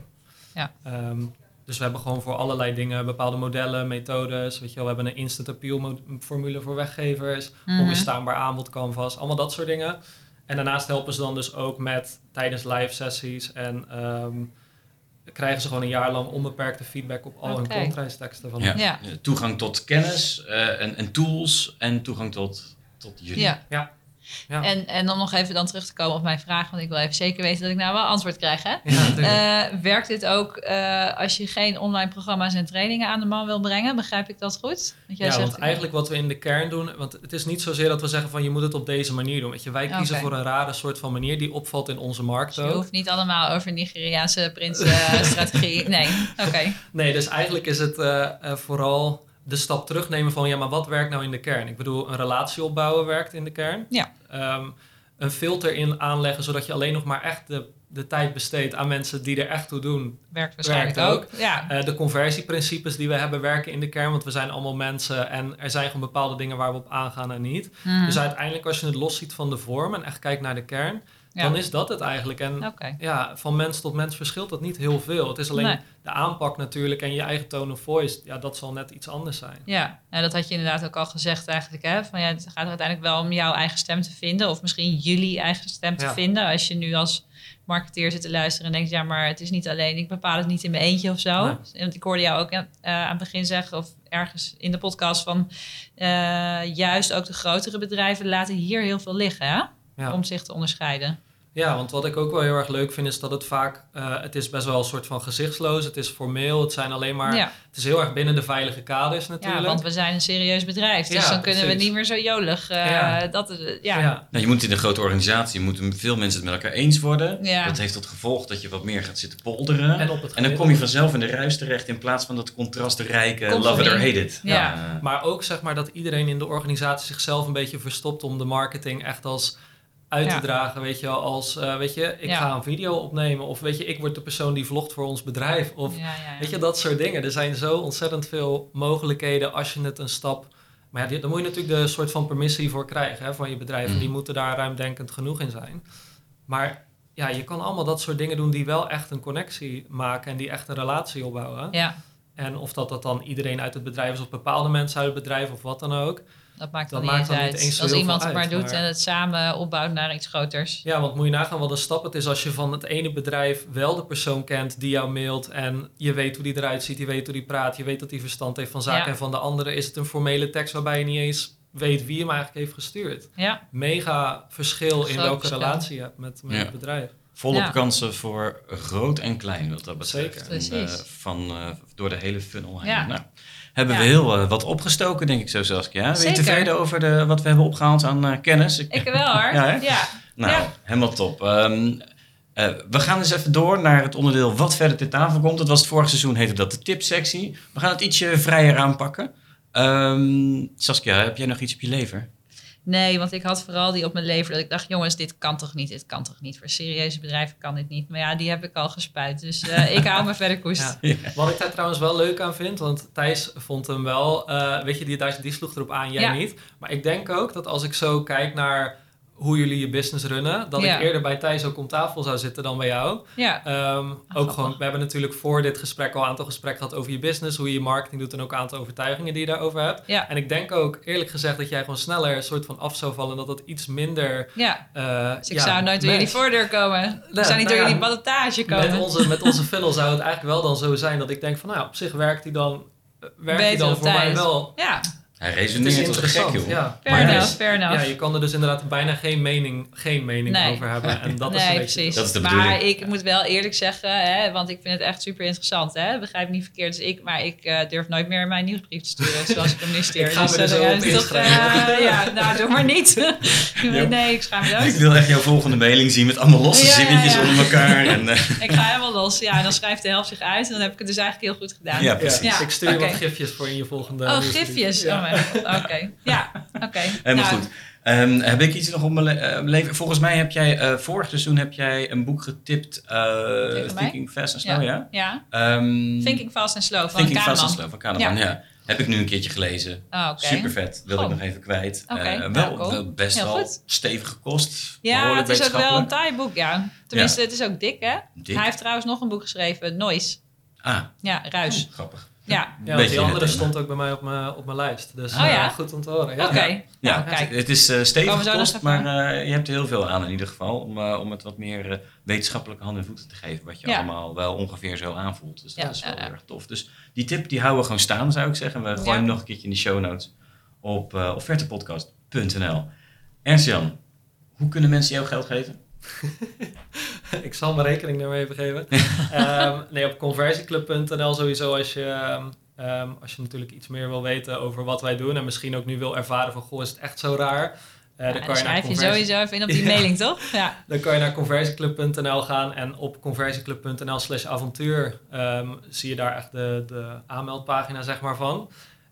Ja. Ehm, dus we hebben gewoon voor allerlei dingen bepaalde modellen, methodes. Weet je wel, we hebben een instant appeal formule voor weggevers, Mhm. onweerstaanbaar aanbod canvas, allemaal dat soort dingen. En daarnaast helpen ze dan dus ook met tijdens live sessies en ehm, krijgen ze gewoon een jaar lang onbeperkte feedback op al hun contractteksten van Ja. Ja. Toegang tot kennis eh, en, en tools en toegang tot, tot jullie. Ja. Ja. Ja. En, en om nog even dan terug te komen op mijn vraag, want ik wil even zeker weten dat ik nou wel antwoord krijg. Hè? Ja. Eh, werkt dit ook eh, als je geen online programma's en trainingen aan de man wil brengen? Begrijp ik dat goed? Want jij ja, zegt, want eigenlijk wat we in de kern doen, want het is niet zozeer dat we zeggen van je moet het op deze manier doen. Weet je, wij kiezen voor een rare soort van manier die opvalt in onze markt je ook. hoeft niet allemaal over Nigeriaanse prins-strategie. nee, oké. Nee, dus eigenlijk is het eh, eh, vooral de stap terugnemen van ja, maar wat werkt nou in de kern? Ik bedoel, een relatie opbouwen werkt in de kern. Ja. Ehm, een filter in aanleggen zodat je alleen nog maar echt de, de tijd besteedt aan mensen die er echt toe doen, Werkt waarschijnlijk Werkt ook. Ja. eh, de conversieprincipes die we hebben werken in de kern, want we zijn allemaal mensen en er zijn gewoon bepaalde dingen waar we op aangaan en niet. Mhm. Dus uiteindelijk als je het los ziet van de vorm en echt kijkt naar de kern, Ja. dan is dat het eigenlijk. En ja, van mens tot mens verschilt dat niet heel veel. Het is alleen Nee. de aanpak natuurlijk en je eigen tone of voice, ja, dat zal net iets anders zijn. Ja, en dat had je inderdaad ook al gezegd eigenlijk. Hè? Van, ja, het gaat er uiteindelijk wel om jouw eigen stem te vinden. Of misschien jullie eigen stem te Ja. vinden. Als je nu als marketeer zit te luisteren en denkt... ja, maar het is niet alleen, ik bepaal het niet in mijn eentje of zo. Nee. Want ik hoorde jou ook eh, aan het begin zeggen... of ergens in de podcast van... eh, juist ook de grotere bedrijven laten hier heel veel liggen... Hè? Ja. om zich te onderscheiden. Ja, want wat ik ook wel heel erg leuk vind is dat het vaak, eh, het is best wel een soort van gezichtsloos, het is formeel, het zijn alleen maar, ja. het is heel erg binnen de veilige kaders natuurlijk. ja, want we zijn een serieus bedrijf. Dus Ja, dan kunnen we niet meer zo jolig. eh, Ja. Dat, is- ja. ja. Nou, je moet in een grote organisatie, moeten veel mensen het met elkaar eens worden. Ja. Dat heeft tot gevolg dat je wat meer gaat zitten polderen. En op het En dan kom je vanzelf in de ruis terecht in plaats van dat contrastrijke love it or hate it. Ja. Eh, Maar ook zeg maar dat iedereen in de organisatie zichzelf een beetje verstopt om de marketing echt als uit te dragen, weet je wel, als, eh, weet je, ik ga een video opnemen of weet je, ik word de persoon die vlogt voor ons bedrijf of weet je, dat soort dingen. Er zijn zo ontzettend veel mogelijkheden als je het een stap, maar ja, die- daar moet je natuurlijk de soort van permissie voor krijgen hè, van je bedrijf Mm. die moeten daar ruimdenkend genoeg in zijn. Maar ja, je kan allemaal dat soort dingen doen die wel echt een connectie maken en die echt een relatie opbouwen. ja. En of dat, dat dan iedereen uit het bedrijf is of bepaalde mensen uit het bedrijf of wat dan ook. Dat maakt dan niet maakt eens dan uit. niet eens zo Als iemand het maar uit, doet maar- en het samen opbouwt naar iets groters. Ja, want moet je nagaan wat een stap het is als je van het ene bedrijf wel de persoon kent die jou mailt en je weet hoe die eruit ziet, je weet hoe die praat, je weet dat hij verstand heeft van zaken. Ja. En van de andere is het een formele tekst waarbij je niet eens weet wie hem eigenlijk heeft gestuurd. Ja, Mega verschil in welke verschil. relatie je hebt met, met Ja. het bedrijf. Volop Ja. kansen voor groot en klein wat dat betreft. Zeker. En, eh, van, eh, door de hele funnel heen. Ja. Nou, hebben Ja. we heel eh, wat opgestoken, denk ik zo, Saskia. Ben je tevreden over de, wat we hebben opgehaald aan eh, kennis? ik wel hoor. Ja, ja. Nou, Ja. helemaal top. Ehm, eh, we gaan eens even door naar het onderdeel wat verder ter tafel komt. Dat was het vorige seizoen, heette dat de tipsectie. We gaan het ietsje vrijer aanpakken. Ehm, Saskia, heb jij nog iets op je lever? Nee, want ik had vooral die op mijn lever dat ik dacht, jongens, dit kan toch niet, dit kan toch niet. Voor serieuze bedrijven kan dit niet. Maar ja, die heb ik al gespuit. Dus eh, ik hou me verder koest. Ja. Wat ik daar trouwens wel leuk aan vind, want Thijs vond hem wel, eh, weet je, die, die sloeg erop aan, jij Ja. niet. Maar ik denk ook dat als ik zo kijk naar hoe jullie je business runnen, dat Ja. ik eerder bij Thijs ook om tafel zou zitten dan bij jou. Ja, Ehm, ook grappig. gewoon, we hebben natuurlijk voor dit gesprek al een aantal gesprekken gehad over je business, hoe je je marketing doet en ook een aantal overtuigingen die je daarover hebt. ja, En ik denk ook eerlijk gezegd dat jij gewoon sneller een soort van af zou vallen, dat het iets minder. ja. eh, Dus ik zou nooit door jullie voordeur komen. Ik Nee, zou niet nou door jullie ballotage komen. Met onze, met onze funnel zou het eigenlijk wel dan zo zijn dat ik denk van, nou op zich werkt hij dan, eh, werkt Beter dan voor mij wel. Ja, Hij Het is resoneert als een gek, interessant, joh. ja. fair Maar enough, dus- fair enough. Ja, je kan er dus inderdaad bijna geen mening, geen mening Nee. over hebben. En dat is een nee, beetje... precies. Dat is de maar bedoeling. ik moet wel eerlijk zeggen, hè, want ik vind het echt super interessant. Hè? Begrijp me niet verkeerd. Dus ik, maar ik eh, durf nooit meer mijn nieuwsbrief te sturen zoals ik hem nu stuur. Ik ga me dus, er eh, zo op inschrijven. eh, ja, nou, doe maar niet. nee, ik schaam me Ik wil echt jouw volgende mailing zien met allemaal losse Ja, zinnetjes ja. onder elkaar. En, eh, Ik ga helemaal los. Ja, en dan schrijft de helft zich uit. En dan heb ik het dus eigenlijk heel goed gedaan. Ja, Ja, precies. Ja, Ik stuur je wat gifjes voor in je volgende... Oh, gifjes. Oh. Oké. Ja, oké. Helemaal Nou, goed. Ehm, heb ik iets nog op mijn le- eh, mijn leven? Volgens mij heb jij eh, vorig seizoen heb jij een boek getipt, eh? Thinking Fast and Slow, ja? Ja, Ehm, Thinking Fast and Slow van Thinking Fast Kahneman. and Slow van Kahneman, ja. Heb ik nu een keertje gelezen. Oh, oké. Super vet, wil ik Goh. nog even kwijt. Eh, nou, wel, cool. wel best Heel wel goed. stevige kost. Ja, het is ook wel een taai boek, ja. Tenminste, het is ook dik, hè? Dik. Hij heeft trouwens nog een boek geschreven, Noise. Ah, Ja, Ruis. grappig. Ja, Ja, want Beetje die andere stond ook bij mij op mijn, op mijn lijst. Dus Oh ja? eh, goed om te horen. Ja. oké. Ja, Nou, kijk. het is eh Komen stevig kost, maar eh, je hebt er heel veel aan in ieder geval. Om, eh, om het wat meer eh, wetenschappelijke hand en voeten te geven. Wat je Ja. allemaal wel ongeveer zo aanvoelt. Dus dat Ja, is wel ja, ja. heel erg tof. Dus die tip die houden we gewoon staan, zou ik zeggen. We gooien hem nog een keertje in de show notes op uh, offertepodcast.nl. Ernst-Jan, hoe kunnen mensen jou geld geven? ik zal mijn rekeningnummer even geven. Ehm, nee, op conversieclub.nl sowieso als je, ehm, ehm, als je natuurlijk iets meer wil weten over wat wij doen. En misschien ook nu wil ervaren van, goh, is het echt zo raar? Ja, dan, dan kan je naar schrijf je conversie- sowieso even in op die mailing, toch? Ja. dan kan je naar conversieclub.nl gaan en op conversieclub.nl slash avontuur zie je daar echt de, de aanmeldpagina zeg maar van.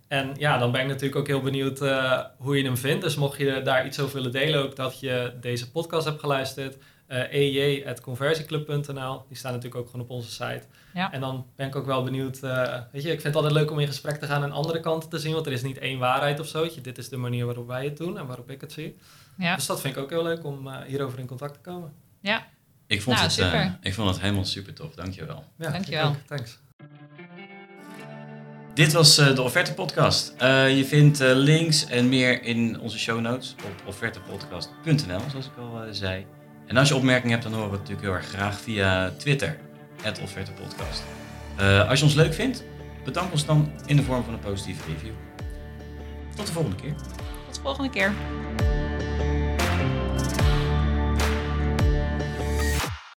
En ja, dan ben ik natuurlijk ook heel benieuwd eh, hoe je hem vindt. Dus mocht je daar iets over willen delen, ook dat je deze podcast hebt geluisterd, uh, ej.conversieclub.nl. Die staan natuurlijk ook gewoon op onze site. Ja. En dan ben ik ook wel benieuwd. eh, weet je, ik vind het altijd leuk om in gesprek te gaan en andere kanten te zien. Want er is niet één waarheid of zo. Dit is de manier waarop wij het doen en waarop ik het zie. Ja. Dus dat vind ik ook heel leuk om eh, hierover in contact te komen. ja. Ik vond, Nou, het, eh, super. ik vond het helemaal super tof. Dankjewel. Ja, Dankjewel. ook. Thanks. Dit was eh, de Offerte Podcast. Eh, je vindt eh, links en meer in onze show notes op offertepodcast.nl, zoals ik al eh, zei. En als je opmerkingen hebt, dan horen we het natuurlijk heel erg graag via Twitter, offertepodcast. Eh als je ons leuk vindt, bedank ons dan in de vorm van een positieve review. Tot de volgende keer. Tot de volgende keer.